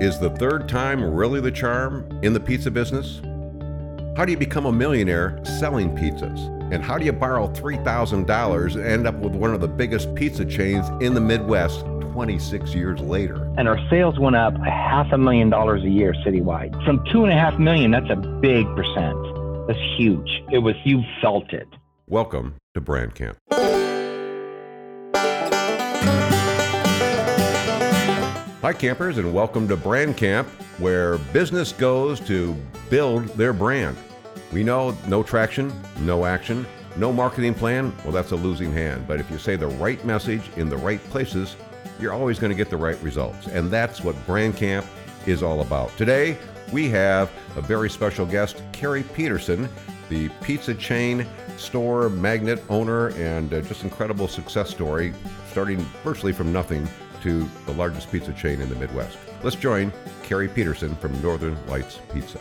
Is the third time really the charm in the pizza business? How do you become a millionaire selling pizzas? And how do you borrow $3,000 and end up with one of the biggest pizza chains in the Midwest 26 years later? And our sales went up a half a million dollars a year citywide. From two and a half million, that's a big percent. That's huge. It was, you felt it. Welcome to Brand Camp. Hi, campers, and welcome to Brand Camp, where business goes to build their brand. We know no traction, no action, no marketing plan. Well, that's a losing hand. But if you say the right message in the right places, you're always going to get the right results. And that's what Brand Camp is all about. Today, we have a very special guest, Carrie Peterson, the pizza chain store magnet owner, and uh, just incredible success story, starting virtually from nothing to the largest pizza chain in the Midwest. Let's join Carrie Peterson from Northern Lights Pizza.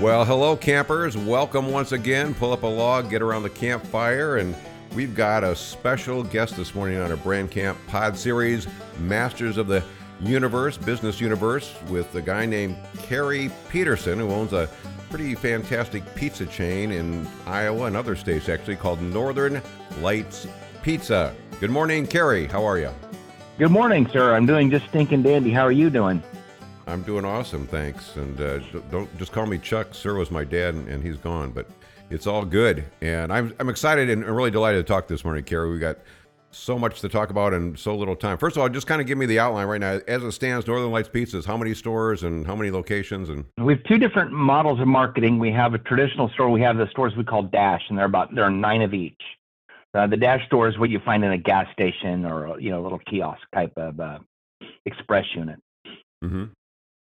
Well, hello, campers. Welcome once again. Pull up a log, get around the campfire, and we've got a special guest this morning on our Brand Camp Pod Series, Masters of the Universe, Business Universe, with a guy named Carrie Peterson, who owns a pretty fantastic pizza chain in Iowa and other states, actually, called Northern Lights Pizza. Good morning, Carrie. How are you? Good morning, sir. I'm doing just stinking dandy. How are you doing? I'm doing awesome, thanks. And uh, don't just call me Chuck. Sir was my dad, and, and he's gone, but it's all good. And I'm, I'm excited and really delighted to talk this morning, Carrie. We got so much to talk about and so little time. First of all, just kind of give me the outline right now. As it stands, Northern Lights Pizzas, how many stores and how many locations? And we have two different models of marketing. We have a traditional store. We have the stores we call Dash, and they're about there are nine of each. Uh, the Dash store is what you find in a gas station or you know a little kiosk type of uh, express unit. Mm-hmm.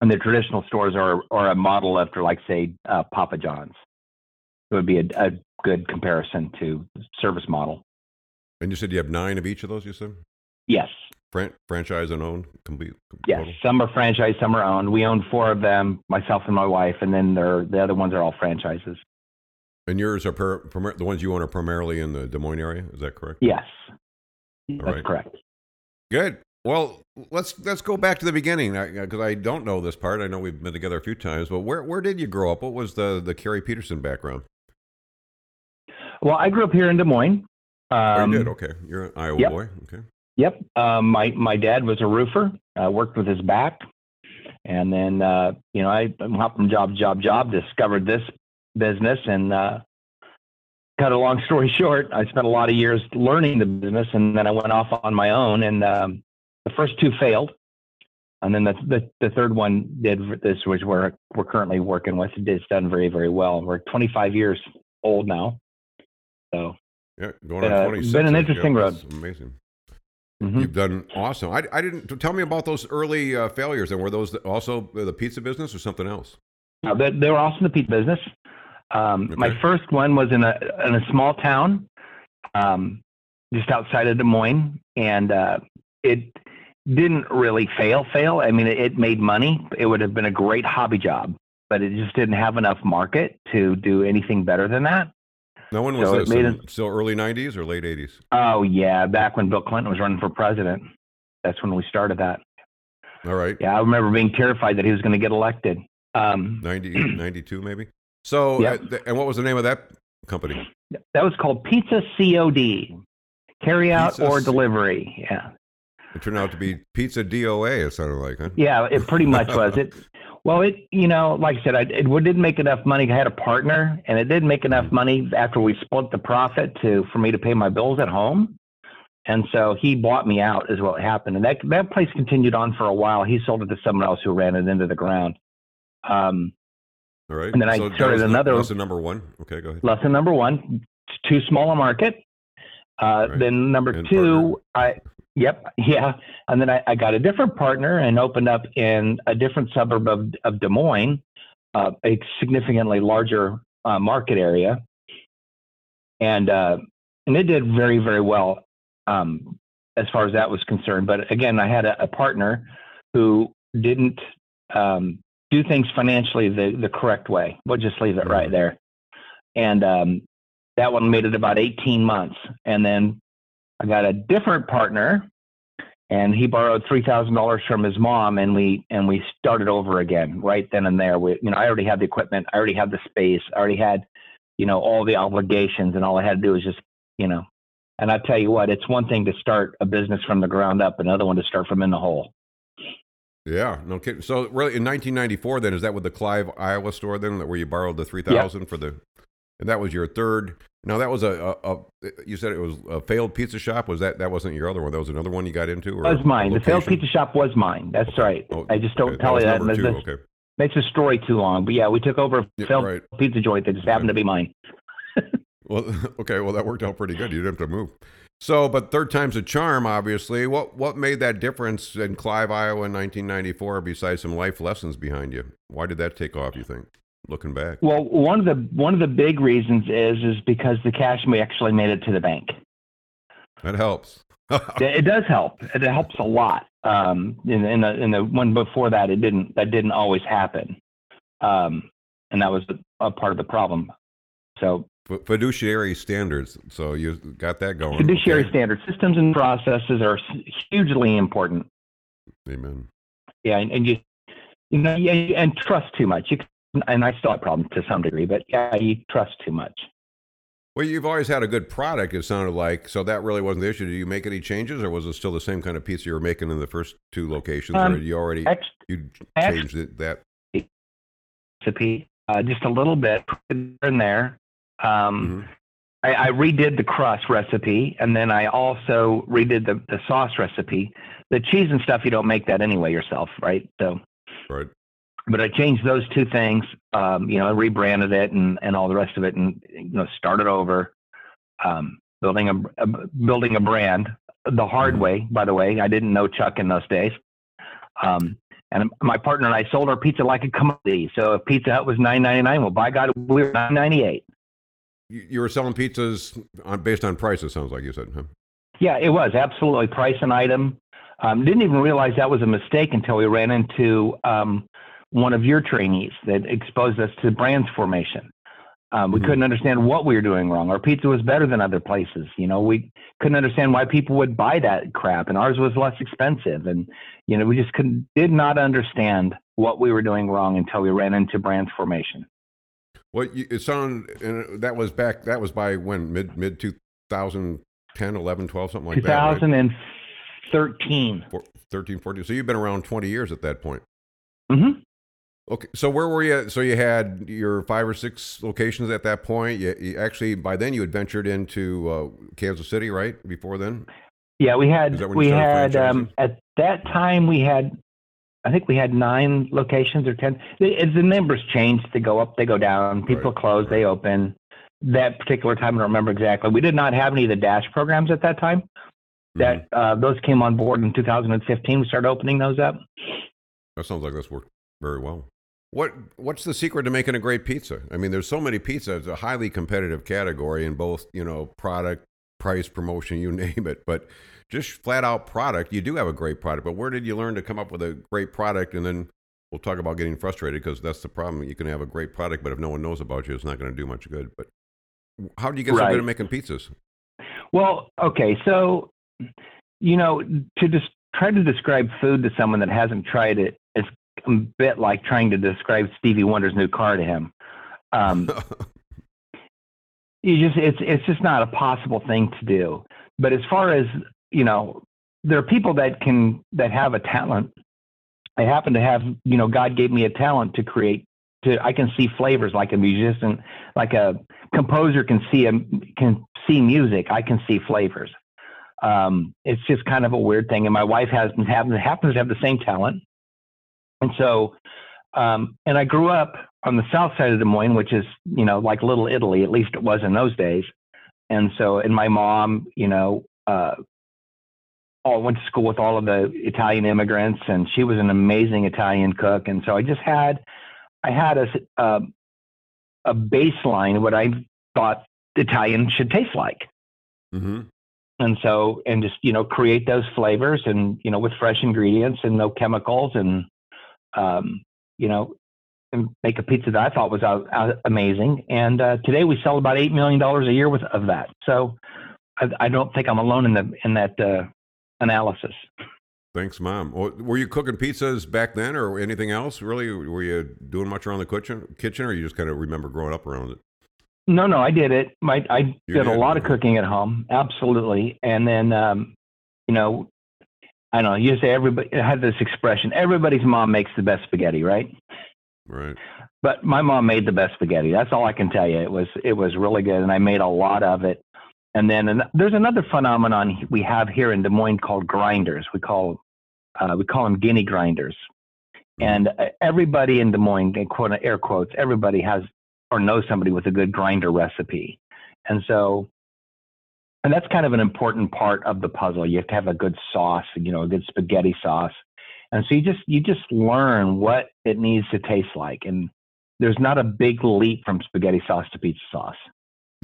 And the traditional stores are are a model after like say uh, Papa John's. It would be a, a good comparison to service model. And you said you have nine of each of those. You said yes. Fran- franchise and owned, complete. Yes, total? some are franchise, some are owned. We own four of them, myself and my wife, and then the other ones are all franchises. And yours are per, per, the ones you own are primarily in the Des Moines area. Is that correct? Yes, all that's right. correct. Good. Well, let's let's go back to the beginning because I, uh, I, don't know this part. I know we've been together a few times, but where where did you grow up? What was the the Carrie Peterson background? Well, I grew up here in Des Moines. Um, oh, you did? Okay. You're an Iowa yep. boy. Okay. Yep. Um, my my dad was a roofer. Uh, worked with his back, and then uh, you know I hopped from job job job. Discovered this business, and uh, cut a long story short, I spent a lot of years learning the business, and then I went off on my own. And um, the first two failed, and then the, the the third one did. This which we're we're currently working with. It's done very very well. We're 25 years old now, so yeah, going on 26. Been an interesting road. Amazing. Mm-hmm. You've done awesome. I, I didn't tell me about those early uh, failures. And were those also the pizza business or something else? No, they, they were also the pizza business. Um, okay. My first one was in a in a small town, um, just outside of Des Moines, and uh, it didn't really fail. Fail. I mean, it, it made money. It would have been a great hobby job, but it just didn't have enough market to do anything better than that. No one was so this? It, still early '90s or late '80s? Oh yeah, back when Bill Clinton was running for president. That's when we started that. All right. Yeah, I remember being terrified that he was going to get elected. Um, 90, 92 maybe. So, yep. uh, and what was the name of that company? That was called Pizza COD, carry out Pizza or C- delivery. Yeah. It turned out to be Pizza DOA. It sounded like, huh? Yeah, it pretty much was. It well, it you know, like I said, I, it didn't make enough money. I had a partner, and it didn't make enough money after we split the profit to for me to pay my bills at home. And so he bought me out, is what happened. And that that place continued on for a while. He sold it to someone else who ran it into the ground. Um, All right. And then so I started another lesson number one. Okay, go ahead. Lesson number one: too small a market. Uh, right. Then number and two, partner. I Yep. Yeah. And then I, I, got a different partner and opened up in a different suburb of, of Des Moines, uh, a significantly larger uh, market area. And, uh, and it did very, very well um, as far as that was concerned. But again, I had a, a partner who didn't um, do things financially the, the correct way. We'll just leave it right there. And um, that one made it about 18 months. And then I got a different partner and he borrowed three thousand dollars from his mom, and we and we started over again right then and there. We, you know, I already had the equipment, I already had the space, I already had, you know, all the obligations, and all I had to do was just, you know, and I tell you what, it's one thing to start a business from the ground up, another one to start from in the hole. Yeah, no kidding. So really, in 1994, then is that with the Clive, Iowa store then, where you borrowed the 3,000 yep. for the, and that was your third. Now that was a, a, a, you said it was a failed pizza shop. Was that that wasn't your other one? That was another one you got into. Or was mine. The failed pizza shop was mine. That's right. Oh, I just don't okay. tell that you that. Two. okay. Makes the story too long. But yeah, we took over a yeah, failed right. pizza joint that just happened to be mine. well, okay. Well, that worked out pretty good. You didn't have to move. So, but third time's a charm, obviously. What what made that difference in Clive, Iowa, in 1994? Besides some life lessons behind you, why did that take off? You think, looking back? Well, one of the one of the big reasons is is because the cash we actually made it to the bank. That helps. it does help. It helps a lot. Um, in, in the in the one before that, it didn't. That didn't always happen, um, and that was a part of the problem. So fiduciary standards. So you got that going. Fiduciary okay. standards, systems and processes are hugely important. Amen. Yeah, and, and you, you know, yeah, and trust too much. You and I still have problems to some degree, but yeah, you trust too much. Well, you've always had a good product. It sounded like so that really wasn't the issue. Did you make any changes, or was it still the same kind of pizza you were making in the first two locations, um, or you already ex- you changed it, that recipe uh, just a little bit in there? Um, mm-hmm. I, I, redid the crust recipe, and then I also redid the, the sauce recipe. The cheese and stuff, you don't make that anyway yourself, right? So, right. But I changed those two things, um, you know, I rebranded it and, and all the rest of it, and you know, started over, um, building a, a, building a brand the hard mm-hmm. way. By the way, I didn't know Chuck in those days. Um, and my partner and I sold our pizza like a commodity. So if Pizza Hut was nine ninety nine, well, by God, we were nine ninety eight you were selling pizzas on, based on price. It sounds like you said. Huh? Yeah, it was absolutely price and item. Um, didn't even realize that was a mistake until we ran into um, one of your trainees that exposed us to brands formation. Um, we mm-hmm. couldn't understand what we were doing wrong. Our pizza was better than other places. You know, we couldn't understand why people would buy that crap, and ours was less expensive. And you know, we just couldn't, did not understand what we were doing wrong until we ran into brands formation. Well, it sounded that was back. That was by when mid mid 2010, 11, 12, something like 2013. that. 2013. 13, 14. So you've been around 20 years at that point. Mm-hmm. Okay, so where were you? So you had your five or six locations at that point. You, you actually by then you had ventured into uh, Kansas City, right? Before then. Yeah, we had we had um, at that time we had I think we had nine locations or ten. As the numbers change, they go up, they go down. People right. close, they open. That particular time, I don't remember exactly. We did not have any of the dash programs at that time. That mm-hmm. uh, those came on board in 2015. We started opening those up. That sounds like that's worked very well. What What's the secret to making a great pizza? I mean, there's so many pizzas. It's a highly competitive category in both, you know, product, price, promotion, you name it. But just flat out product, you do have a great product. But where did you learn to come up with a great product? And then we'll talk about getting frustrated because that's the problem. You can have a great product, but if no one knows about you, it's not going to do much good. But how do you get right. so good at making pizzas? Well, okay, so you know, to just try to describe food to someone that hasn't tried it a bit like trying to describe Stevie Wonder's new car to him. Um, you just it's it's just not a possible thing to do. But as far as you know, there are people that can that have a talent. I happen to have, you know, God gave me a talent to create. To I can see flavors like a musician, like a composer can see a can see music. I can see flavors. Um, it's just kind of a weird thing. And my wife has happens happens to have the same talent. And so, um, and I grew up on the south side of Des Moines, which is you know like Little Italy, at least it was in those days. And so, and my mom, you know, uh, all went to school with all of the Italian immigrants, and she was an amazing Italian cook. And so I just had, I had a a, a baseline what I thought Italian should taste like. Mm-hmm. And so, and just you know, create those flavors, and you know, with fresh ingredients and no chemicals, and um, you know, and make a pizza that I thought was uh, uh, amazing. And uh, today we sell about eight million dollars a year with of that. So I, I, don't think I'm alone in the in that uh, analysis. Thanks, Mom. Were you cooking pizzas back then, or anything else? Really, were you doing much around the kitchen, kitchen, or you just kind of remember growing up around it? No, no, I did it. My, I did, did, a lot of cooking at home, absolutely. And then, um, you know, I don't know. You say everybody had this expression: everybody's mom makes the best spaghetti, right? Right. But my mom made the best spaghetti. That's all I can tell you. It was it was really good, and I made a lot of it. And then and there's another phenomenon we have here in Des Moines called grinders. We call uh, we call them guinea grinders. Mm-hmm. And uh, everybody in Des Moines, quote air quotes, everybody has or knows somebody with a good grinder recipe. And so, and that's kind of an important part of the puzzle. You have to have a good sauce, you know, a good spaghetti sauce. And so you just you just learn what it needs to taste like. And there's not a big leap from spaghetti sauce to pizza sauce.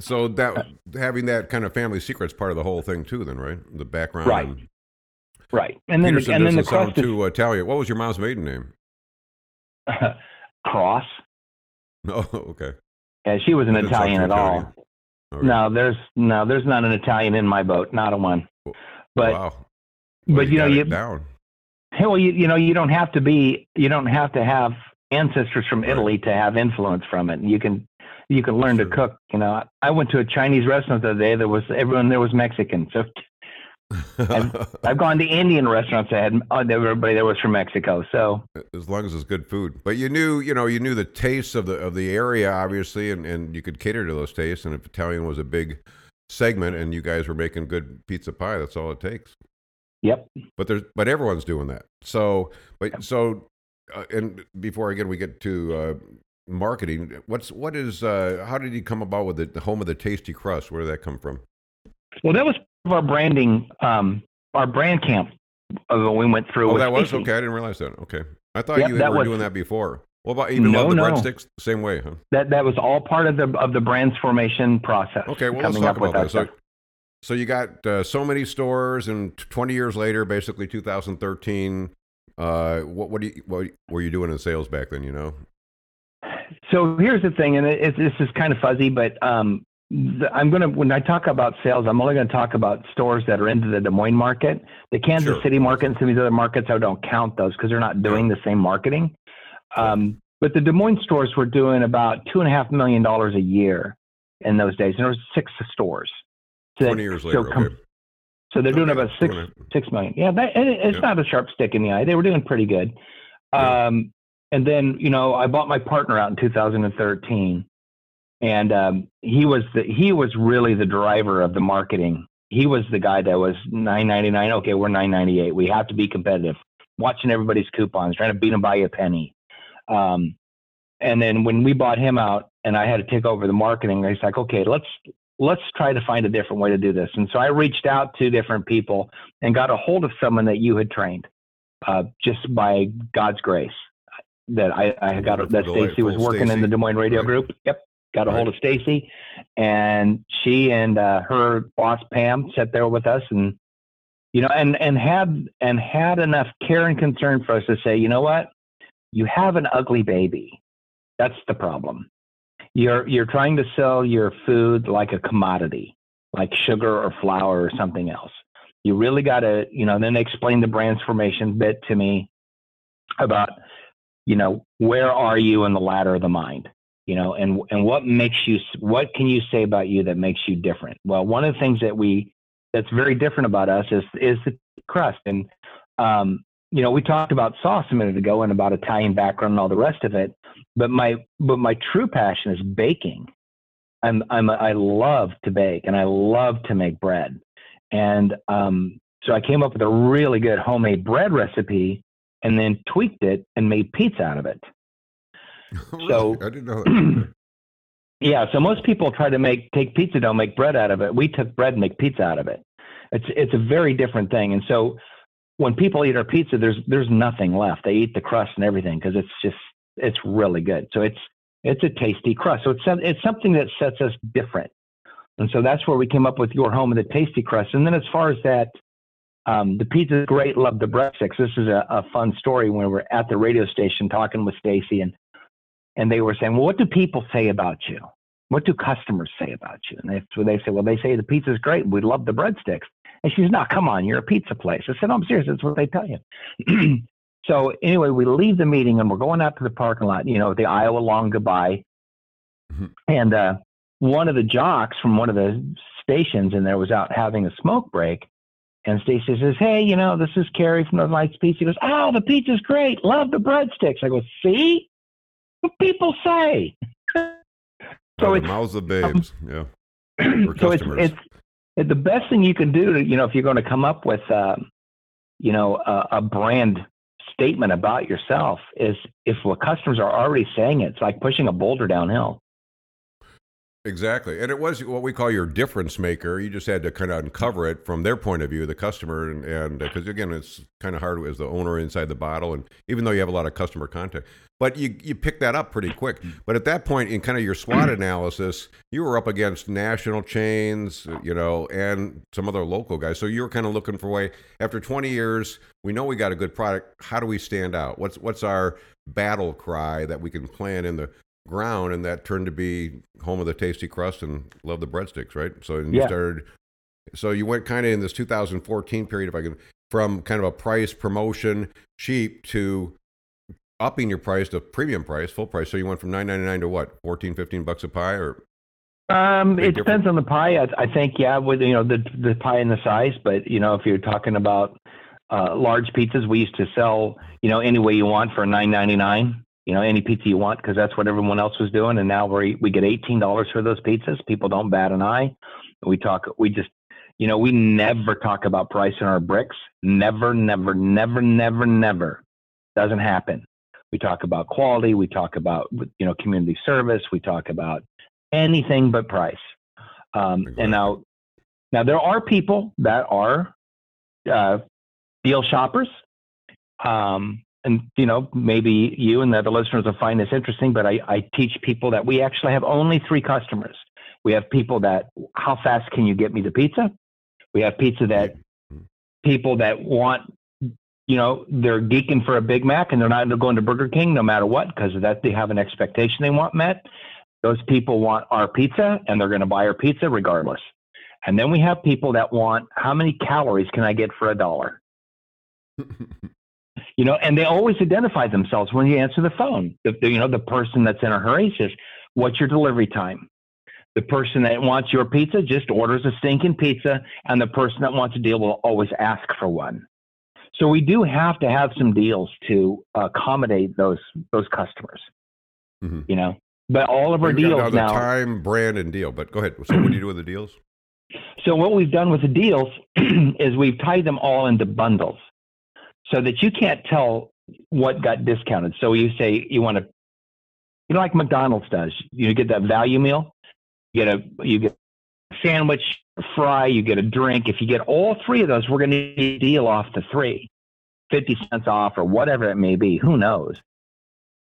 So that uh, having that kind of family secret's part of the whole thing too, then, right? The background, right? And right. And then, Peterson and then the sound too Italian. What was your mom's maiden name? Cross. Oh, okay. Yeah, she was an Italian at all. Okay. No, there's no, there's not an Italian in my boat, not a one. But wow. Well, but you, you know you down. Well, you you know you don't have to be you don't have to have ancestors from right. Italy to have influence from it. You can you can learn sure. to cook. You know, I went to a Chinese restaurant the other day. There was everyone there was Mexican. So I've, I've, gone to Indian restaurants that had uh, everybody that was from Mexico. So as long as it's good food, but you knew, you know, you knew the tastes of the of the area, obviously, and, and you could cater to those tastes. And if Italian was a big segment, and you guys were making good pizza pie, that's all it takes. Yep. But there's but everyone's doing that. So but so uh, and before again we get to uh, marketing. What's what is uh, how did you come about with the, the home of the tasty crust? Where did that come from? Well, that was part of our branding, um, our brand camp uh, we went through. Oh, that was okay. I didn't realize that. Okay, I thought yep, you were was, doing that before. What about even no, love the no. breadsticks? Same way, huh? That that was all part of the of the brand's formation process. Okay, well let's talk about that. that. So, so you got uh, so many stores, and 20 years later, basically 2013. Uh, what what, do you, what were you doing in sales back then? You know, so here's the thing, and it, it, this is kind of fuzzy, but um, the, I'm going to, when I talk about sales, I'm only going to talk about stores that are into the Des Moines market. The Kansas sure. City market and some of these other markets, I don't count those because they're not doing the same marketing. Um, but the Des Moines stores were doing about two and a half million dollars a year in those days, and there was six stores. So 20 years later, so, okay. so they're doing about six six million. Yeah, that, it's yeah. not a sharp stick in the eye. They were doing pretty good. Yeah. Um, and then you know I bought my partner out in 2013, and um, he was the he was really the driver of the marketing. He was the guy that was 9.99. Okay, we're 9.98. We have to be competitive. Watching everybody's coupons, trying to beat them by a penny. Um, and then when we bought him out, and I had to take over the marketing, I was like, okay, let's let's try to find a different way to do this. And so I reached out to different people and got a hold of someone that you had trained, uh, just by God's grace that I, I got that Stacy was working Stacey. in the Des Moines radio right. group. Yep. Got a hold of Stacy and she and uh, her boss Pam sat there with us and you know and and had and had enough care and concern for us to say, you know what? You have an ugly baby. That's the problem. You're you're trying to sell your food like a commodity, like sugar or flour or something else. You really got to, you know, then explain the transformation bit to me about you know, where are you in the ladder of the mind? You know, and and what makes you what can you say about you that makes you different? Well, one of the things that we that's very different about us is is the crust. And um, you know, we talked about sauce a minute ago and about Italian background and all the rest of it. But my but my true passion is baking. I'm I'm I love to bake and I love to make bread. And um, so I came up with a really good homemade bread recipe and then tweaked it and made pizza out of it. really? So I didn't know that. yeah, so most people try to make take pizza dough, make bread out of it. We took bread and make pizza out of it. It's it's a very different thing. And so when people eat our pizza, there's there's nothing left. They eat the crust and everything because it's just it's really good. So it's it's a tasty crust. So it's it's something that sets us different. And so that's where we came up with your home of the tasty crust. And then as far as that um, the pizza is great. Love the breadsticks. This is a, a fun story when we were at the radio station talking with Stacy and and they were saying, well, what do people say about you? What do customers say about you? And they, they say, well, they say the pizza is great. We love the breadsticks. And she's, no, come on, you're a pizza place. I said, no, I'm serious. That's what they tell you. so anyway, we leave the meeting and we're going out to the parking lot, you know, the Iowa long goodbye. Mm-hmm. And uh, one of the jocks from one of the stations in there was out having a smoke break. And Stacy says, Hey, you know, this is Carrie from the Lights Pizza. He goes, Oh, the pizza's great. Love the breadsticks. I go, See? What people say. so it's mouths of babes. Um, yeah. so it's, it's, it's the best thing you can do to, you know, if you're going to come up with, uh, you know, a, a brand statement about yourself is if what customers are already saying it, it's like pushing a boulder downhill. Exactly. And it was what we call your difference maker. You just had to kind of uncover it from their point of view, the customer. And because, uh, again, it's kind of hard as the owner inside the bottle. And even though you have a lot of customer contact, but you, you pick that up pretty quick. But at that point, in kind of your SWOT analysis, you were up against national chains, uh, you know, and some other local guys. So you were kind of looking for a way. After 20 years, we know we got a good product. How do we stand out? What's, what's our battle cry that we can plan in the ground, and that turned to be home of the tasty crust and love the breadsticks, right? So you yeah. started. So you went kind of in this 2014 period, if I can, from kind of a price promotion cheap to upping your price to premium price, full price. So you went from 9.99 to what, 14, 15 bucks a pie, or um, it depends on the pie. I, I, think, yeah, with you know the the pie and the size. But you know, if you're talking about uh, large pizzas, we used to sell you know any way you want for 9.99 you know, any pizza you want because that's what everyone else was doing. And now we we get eighteen dollars for those pizzas. People don't bat an eye. We talk. We just, you know, we never talk about price in our bricks. Never, never, never, never, never. Doesn't happen. We talk about quality. We talk about you know community service. We talk about anything but price. Um, and now, now there are people that are uh, deal shoppers. Um, and you know maybe you and the other listeners will find this interesting but I, I teach people that we actually have only three customers. We have people that how fast can you get me the pizza? We have pizza that mm. people that want you know they're geeking for a big mac and they're not going to burger king no matter what because that they have an expectation they want met. Those people want our pizza and they're going to buy our pizza regardless. And then we have people that want how many calories can i get for a dollar you know, and they always identify themselves when you answer the phone. The, you know, the person that's in a hurry says, "What's your delivery time?" The person that wants your pizza just orders a stinking pizza, and the person that wants a deal will always ask for one. So we do have to have some deals to accommodate those those customers. Mm-hmm. You know, but all of our deals now, now time, brand, and deal. But go ahead. So what do you do with the deals? So what we've done with the deals is we've tied them all into bundles so that you can't tell what got discounted. So you say you want to, you know, like McDonald's does. You get that value meal, you get a you get a sandwich, a fry, you get a drink. If you get all three of those, we're going to deal off the three, 50 cents off or whatever it may be. Who knows?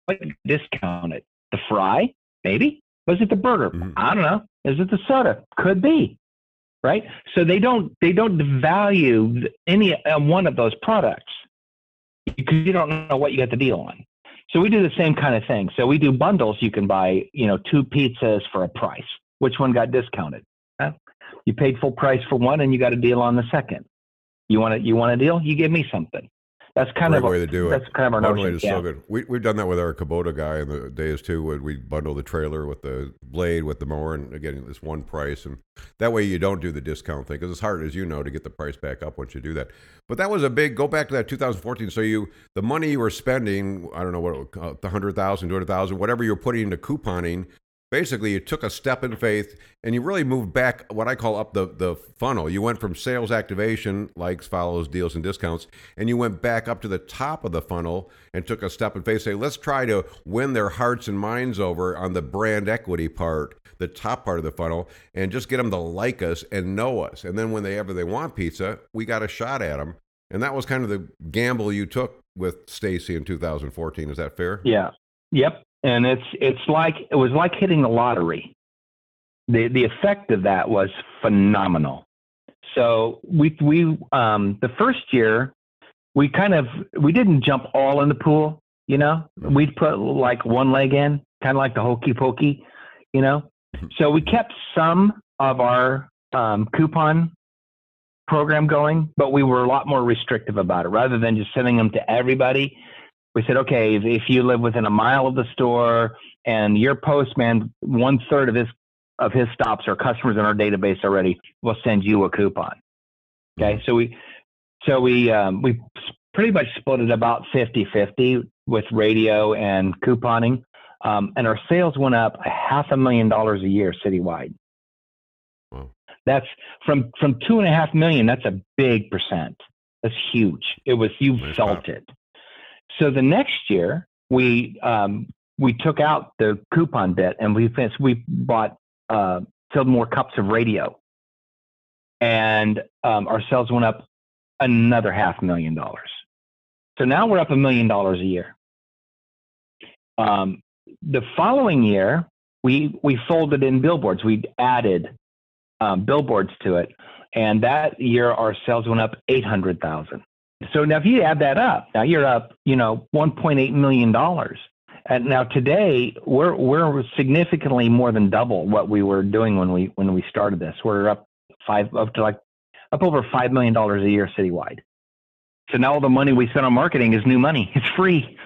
What discounted? The fry, maybe. Was it the burger? Mm-hmm. I don't know. Is it the soda? Could be right? So they don't they don't devalue any uh, one of those products because you don't know what you got the deal on. So we do the same kind of thing. So we do bundles. You can buy you know two pizzas for a price. Which one got discounted? Huh? You paid full price for one, and you got a deal on the second. You want a, you want a deal? You give me something. That's kind Great of way to do it. that's kind of our Bundling notion. is yeah. so good. We we've done that with our Kubota guy in the days too. When we bundle the trailer with the blade with the mower, and again, this one price, and that way you don't do the discount thing because it's hard, as you know, to get the price back up once you do that. But that was a big. Go back to that 2014. So you the money you were spending, I don't know what the hundred thousand, two hundred thousand, whatever you're putting into couponing basically you took a step in faith and you really moved back what I call up the, the funnel. You went from sales activation, likes, follows, deals, and discounts, and you went back up to the top of the funnel and took a step in faith. Say, let's try to win their hearts and minds over on the brand equity part, the top part of the funnel, and just get them to like us and know us. And then when they ever they want pizza, we got a shot at them. And that was kind of the gamble you took with Stacy in 2014. Is that fair? Yeah. Yep and it's it's like it was like hitting the lottery. The the effect of that was phenomenal. So we we um, the first year we kind of we didn't jump all in the pool, you know. Mm-hmm. We'd put like one leg in, kind of like the hokey pokey, you know. Mm-hmm. So we kept some of our um, coupon program going, but we were a lot more restrictive about it. Rather than just sending them to everybody, we said, okay, if, if you live within a mile of the store and your postman, one third of his of his stops are customers in our database already, we'll send you a coupon. Okay, so we so we um, we pretty much split it about 50-50 with radio and couponing, um, and our sales went up a half a million dollars a year citywide. Wow. That's from from two and a half million. That's a big percent. That's huge. It was you nice felt it. So the next year we um, we took out the coupon bit and we we bought uh, filled more cups of radio, and um, our sales went up another half million dollars. So now we're up a million dollars a year. Um, the following year, we we folded in billboards. We added um, billboards to it, and that year our sales went up eight hundred thousand. So now if you add that up, now you're up, you know, one point eight million dollars. And now today we're we're significantly more than double what we were doing when we when we started this. We're up five up to like up over five million dollars a year citywide. So now all the money we spend on marketing is new money. It's free.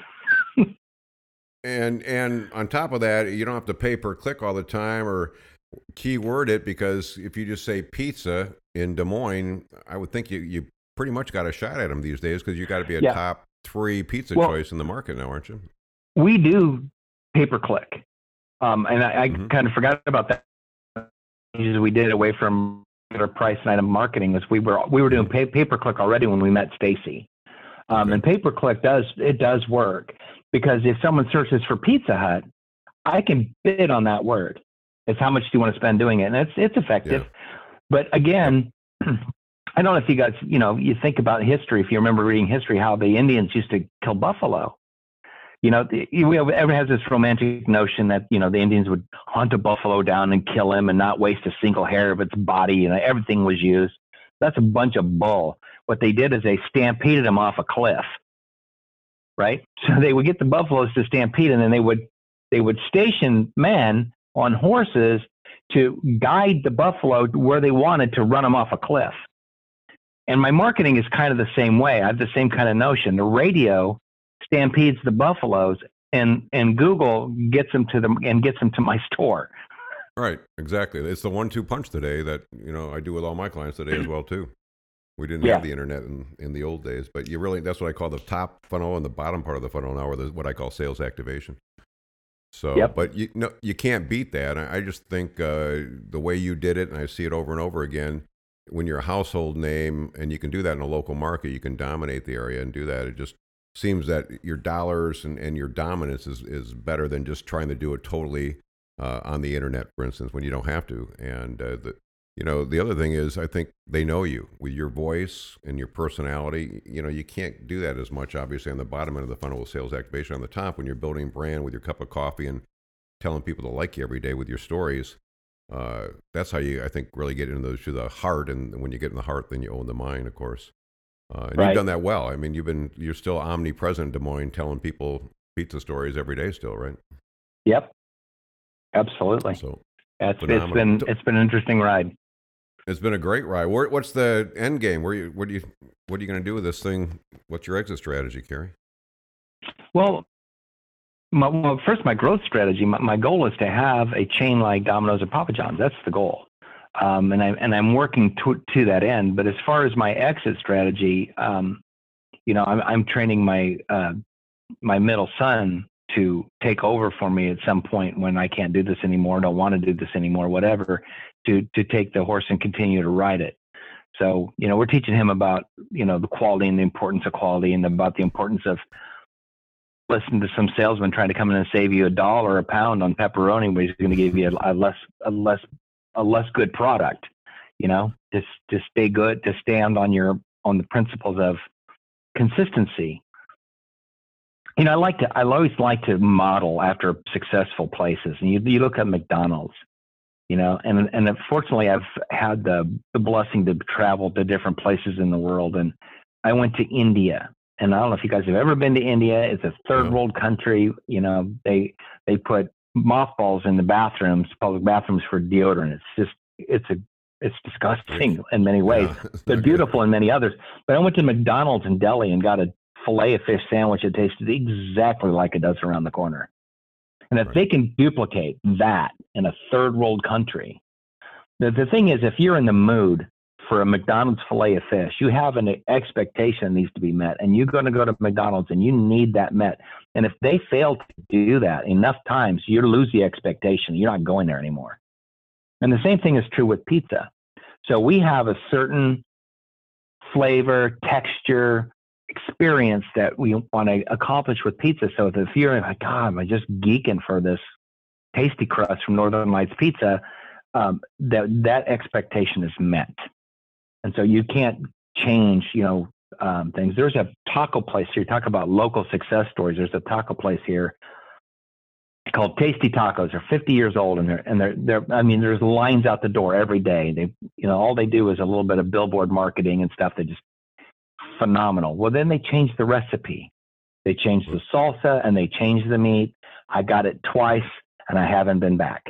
and and on top of that, you don't have to pay per click all the time or keyword it because if you just say pizza in Des Moines, I would think you you pretty much got a shot at them these days because you got to be a yeah. top three pizza well, choice in the market now, aren't you? we do pay per click, um, and I, I mm-hmm. kind of forgot about that. We did away from our price and item marketing was we were we were doing pay, pay per click already when we met Stacy, um, okay. and pay per click does it does work because if someone searches for Pizza Hut, I can bid on that word. It's how much do you want to spend doing it, and it's it's effective. Yeah. But again, I don't know if you guys, you know, you think about history. If you remember reading history, how the Indians used to kill buffalo you know, the, everyone has this romantic notion that you know the Indians would hunt a buffalo down and kill him and not waste a single hair of its body. You know, everything was used. That's a bunch of bull. What they did is they stampeded him off a cliff, right? So they would get the buffaloes to stampede, and then they would they would station men on horses to guide the buffalo where they wanted to run them off a cliff. And my marketing is kind of the same way. I have the same kind of notion. The radio stampedes the buffaloes and and Google gets them to them and gets them to my store. Right, exactly. It's the one-two punch today that you know I do with all my clients today as well too. We didn't yeah. have the internet in, in the old days, but you really that's what I call the top funnel and the bottom part of the funnel now, or the, what I call sales activation. So, yep. but you no, you can't beat that. I, I just think uh, the way you did it, and I see it over and over again. When you're a household name and you can do that in a local market, you can dominate the area and do that. It just seems that your dollars and, and your dominance is, is better than just trying to do it totally uh, on the internet, for instance, when you don't have to. And uh, the, you know, the other thing is, I think they know you with your voice and your personality. You know, you can't do that as much, obviously, on the bottom end of the funnel with sales activation. On the top, when you're building brand with your cup of coffee and telling people to like you every day with your stories, uh, that's how you, I think, really get into those, to the heart. And when you get in the heart, then you own the mind, of course. Uh, and right. you've done that well. I mean, you've been you're still omnipresent in Des Moines, telling people pizza stories every day, still, right? Yep, absolutely. So it's, it's been it's been an interesting ride. It's been a great ride. Where, what's the end game? Where you what do you what are you going to do with this thing? What's your exit strategy, Kerry? Well, my, well, first, my growth strategy. My, my goal is to have a chain like Domino's or Papa John's. That's the goal um, and I and I'm working to to that end. But as far as my exit strategy, um, you know, I'm I'm training my uh, my middle son to take over for me at some point when I can't do this anymore, don't want to do this anymore, whatever, to to take the horse and continue to ride it. So, you know, we're teaching him about, you know, the quality and the importance of quality and about the importance of listen to some salesman trying to come in and save you a dollar a pound on pepperoni, but he's going to give you a, a less a less a less good product. You know, just to stay good, to stand on your on the principles of consistency. You know, I like to. I always like to model after successful places, and you you look at McDonald's. You know, and and fortunately, I've had the the blessing to travel to different places in the world, and I went to India, and I don't know if you guys have ever been to India. It's a third world country. You know, they they put mothballs in the bathrooms, public bathrooms for deodorant. It's just it's a It's disgusting in many ways, yeah. but beautiful in many others. But I went to McDonald's in Delhi and got a fillet of fish sandwich that tasted exactly like it does around the corner. And if right. they can duplicate that in a third world country, the, the thing is, if you're in the mood for a McDonald's fillet of fish, you have an expectation that needs to be met, and you're going to go to McDonald's and you need that met. And if they fail to do that enough times, you lose the expectation. You're not going there anymore. And the same thing is true with pizza. So we have a certain flavor, texture, experience that we want to accomplish with pizza. So if you're like, God, am I just geeking for this tasty crust from Northern Lights Pizza? Um, that that expectation is met, and so you can't change, you know, um, things. There's a taco place here. Talk about local success stories. There's a taco place here called Tasty Tacos. They're 50 years old, and they're and they're they're. I mean, there's lines out the door every day. They, you know, all they do is a little bit of billboard marketing and stuff. They're just phenomenal. Well, then they changed the recipe. They changed the salsa and they changed the meat. I got it twice, and I haven't been back.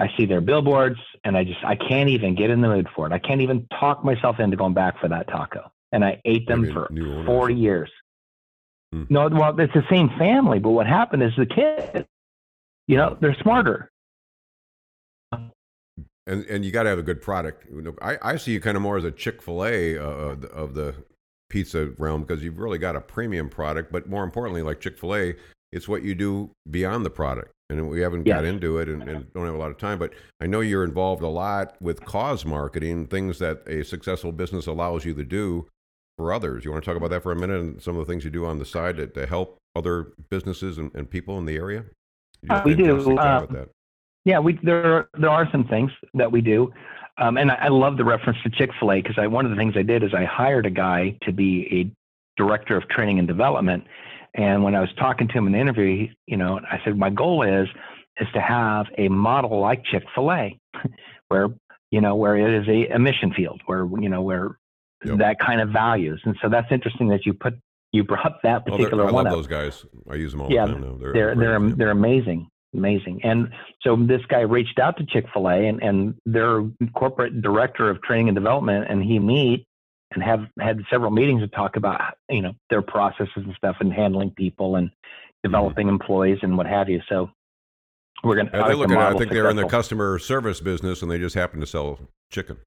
I see their billboards, and I just I can't even get in the mood for it. I can't even talk myself into going back for that taco. And I ate them for 40 years. Hmm. No, well, it's the same family, but what happened is the kids, you know, they're smarter. And and you got to have a good product. I, I see you kind of more as a Chick Fil A uh, of the pizza realm because you've really got a premium product. But more importantly, like Chick Fil A, it's what you do beyond the product. And we haven't yes. got into it and, and, don't have a lot of time. But I know you're involved a lot with cause marketing, things that a successful business allows you to do for others. You want to talk about that for a minute and some of the things you do on the side to, to help other businesses and, and, people in the area? Uh, we do. Uh, yeah, we there there are some things that we do, um, and I, I, love the reference to Chick Fil A because I one of the things I did is I hired a guy to be a director of training and development, and when I was talking to him in the interview, he, you know, I said my goal is is to have a model like Chick Fil A, where you know where it is a, a mission field, where you know where yep. that kind of values, and so that's interesting that you put you brought that particular I one love up. those guys. I use them all yeah, the time now. They're they're they're, they're amazing amazing. And so this guy reached out to Chick Fil A and, and their corporate director of training and development, and he meet and have had several meetings to talk about you know their processes and stuff and handling people and developing mm-hmm. employees and what have you. So we're going to. They look at. I think they're in the customer service business and they just happen to sell chicken.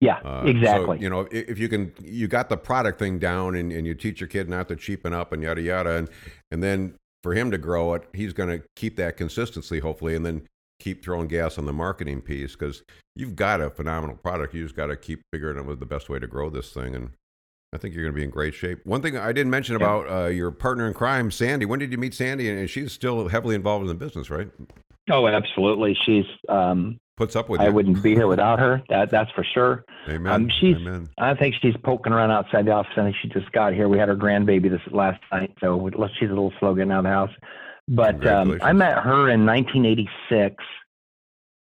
Yeah, uh, exactly. So, you know, if you can, you got the product thing down and, and you teach your kid not to cheapen up and yada yada, and and then for him to grow it, he's going to keep that consistency, hopefully, and then keep throwing gas on the marketing piece because you've got a phenomenal product. You just got to keep figuring out what the best way to grow this thing. And I think you're going to be in great shape. One thing I didn't mention yeah. about uh, your partner in crime, Sandy. When did you meet Sandy? And she's still heavily involved in the business, right? Oh, absolutely. She's um, puts up with. I you. wouldn't be here without her. That that's for sure. Amen. Um, she's. Amen. I think she's poking around outside the office. I think she just got here. We had her grandbaby this last night, so she's a little slow getting out of the house. But um, I met her in 1986.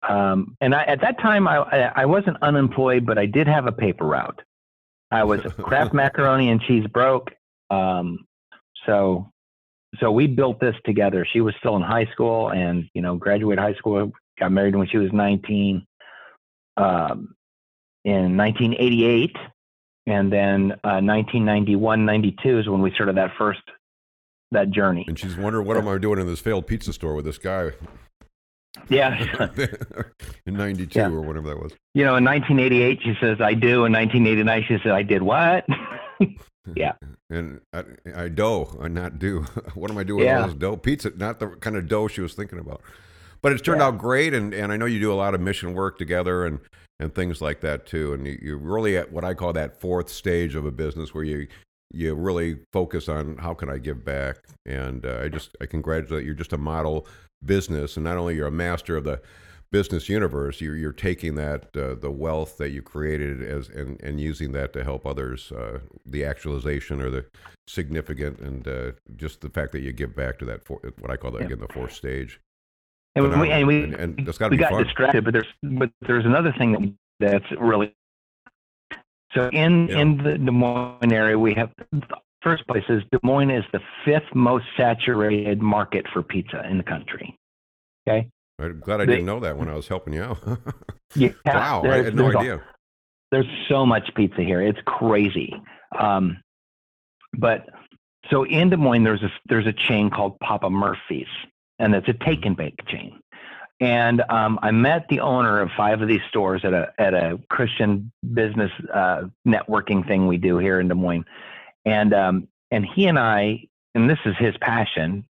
Um, and I, at that time, I, I wasn't unemployed, but I did have a paper route. I was Kraft macaroni and cheese broke. Um, so, so we built this together. She was still in high school, and you know, graduated high school, got married when she was 19. Um, in 1988, and then uh, 1991, 92 is when we started that first that journey. And she's wondering what am I doing in this failed pizza store with this guy? Yeah. in 92 yeah. or whatever that was. You know, in 1988, she says, I do. In 1989, she said, I did what? yeah. And I, I dough, I not do. what am I doing yeah. with all this dough? Pizza, not the kind of dough she was thinking about. But it's turned yeah. out great. And, and I know you do a lot of mission work together and, and things like that too. And you, you're really at what I call that fourth stage of a business where you, you really focus on how can I give back. And uh, I just I congratulate you're just a model business, and not only you're a master of the business universe, you're you're taking that uh, the wealth that you created as and and using that to help others. Uh, the actualization or the significant, and uh, just the fact that you give back to that for, what I call that yeah. again the fourth stage. And we, and we, and, and we got fun. distracted, but there's but there's another thing that's really so in yeah. in the Des Moines area, we have first place is Des Moines is the fifth most saturated market for pizza in the country. Okay, I'm glad I didn't know that when I was helping you out. yeah, wow, I had no idea. A, there's so much pizza here; it's crazy. Um, but so in Des Moines, there's a there's a chain called Papa Murphy's, and it's a take and bake chain. And um, I met the owner of five of these stores at a at a Christian business uh, networking thing we do here in Des Moines, and um, and he and I, and this is his passion.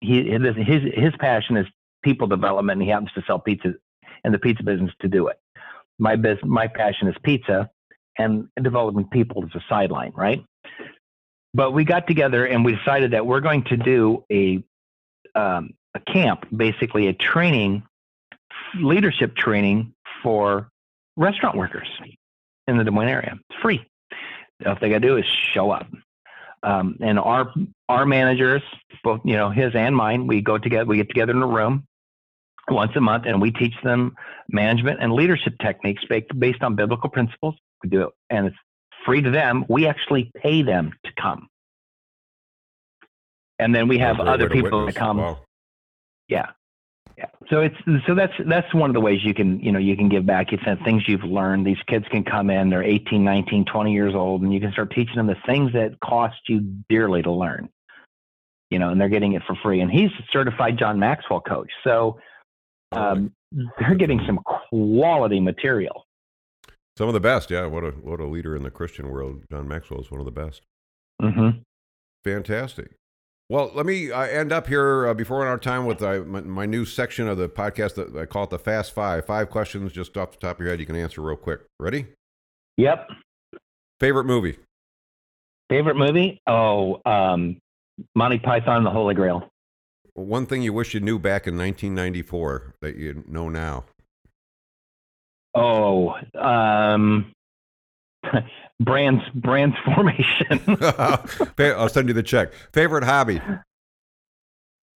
He his his passion is people development, and he happens to sell pizza in the pizza business to do it. My business, my passion is pizza, and developing people is a sideline, right? But we got together and we decided that we're going to do a um, a camp, basically a training, leadership training for restaurant workers in the Des Moines area. It's free. All they got to do is show up. Um, and our our managers, both you know his and mine, we go together. We get together in a room once a month, and we teach them management and leadership techniques based on biblical principles. We do it, and it's free to them. We actually pay them to come, and then we have other people that come. Wow. Yeah. Yeah. So it's so that's that's one of the ways you can you know you can give back. It's things you've learned. These kids can come in, they're 18, 19, 20 years old, and you can start teaching them the things that cost you dearly to learn. You know, and they're getting it for free. And he's a certified John Maxwell coach, so um, they're getting some quality material. Some of the best, yeah. What a what a leader in the Christian world. John Maxwell is one of the best. Mm-hmm. Fantastic. Well, let me uh, end up here uh, before our time with uh, my, my, new section of the podcast that I call it the Fast Five. Five questions just off the top of your head you can answer real quick. Ready? Yep. Favorite movie? Favorite movie? Oh, um, Monty Python and the Holy Grail. One thing you wish you knew back in 1994 that you know now. Oh, um, brands brands formation. I'll send you the check. Favorite hobby?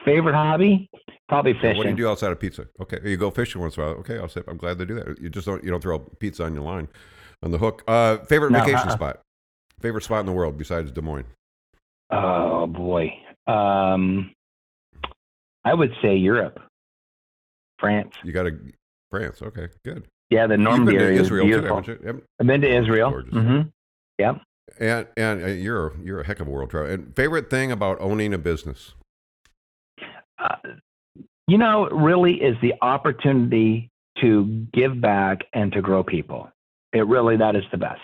Favorite hobby? Probably fishing. What do you do outside of pizza? Okay, you go fishing once in a while. Okay, I'll say I'm glad to do that. You just don't you don't throw pizza on your line, on the hook. Uh, favorite no, vacation uh-uh. spot? Favorite spot in the world besides Des Moines? Oh boy, um, I would say Europe, France. You got to France. Okay, good. Yeah, the Normandy area Israel is beautiful. Too. I've been to Israel. Mm-hmm. Yep. And and uh, you're you're a heck of a world traveler. And favorite thing about owning a business? Uh, you know, really is the opportunity to give back and to grow people. It really that is the best.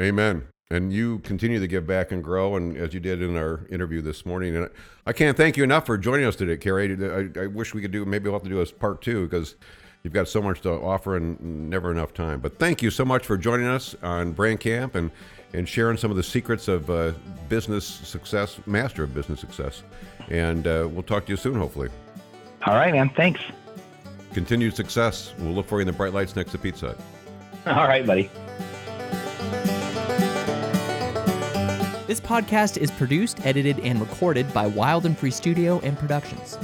Amen. And you continue to give back and grow, and as you did in our interview this morning. And I can't thank you enough for joining us today, Carrie. I, I wish we could do maybe we'll have to do a part two because you've got so much to offer and never enough time. But thank you so much for joining us on Brand Camp and, and sharing some of the secrets of uh, business success, master of business success. And uh, we'll talk to you soon, hopefully. All right, man. Thanks. Continued success. We'll look for you in the bright lights next to Pizza All right, buddy. This podcast is produced, edited, and recorded by Wild and Free Studio and Productions.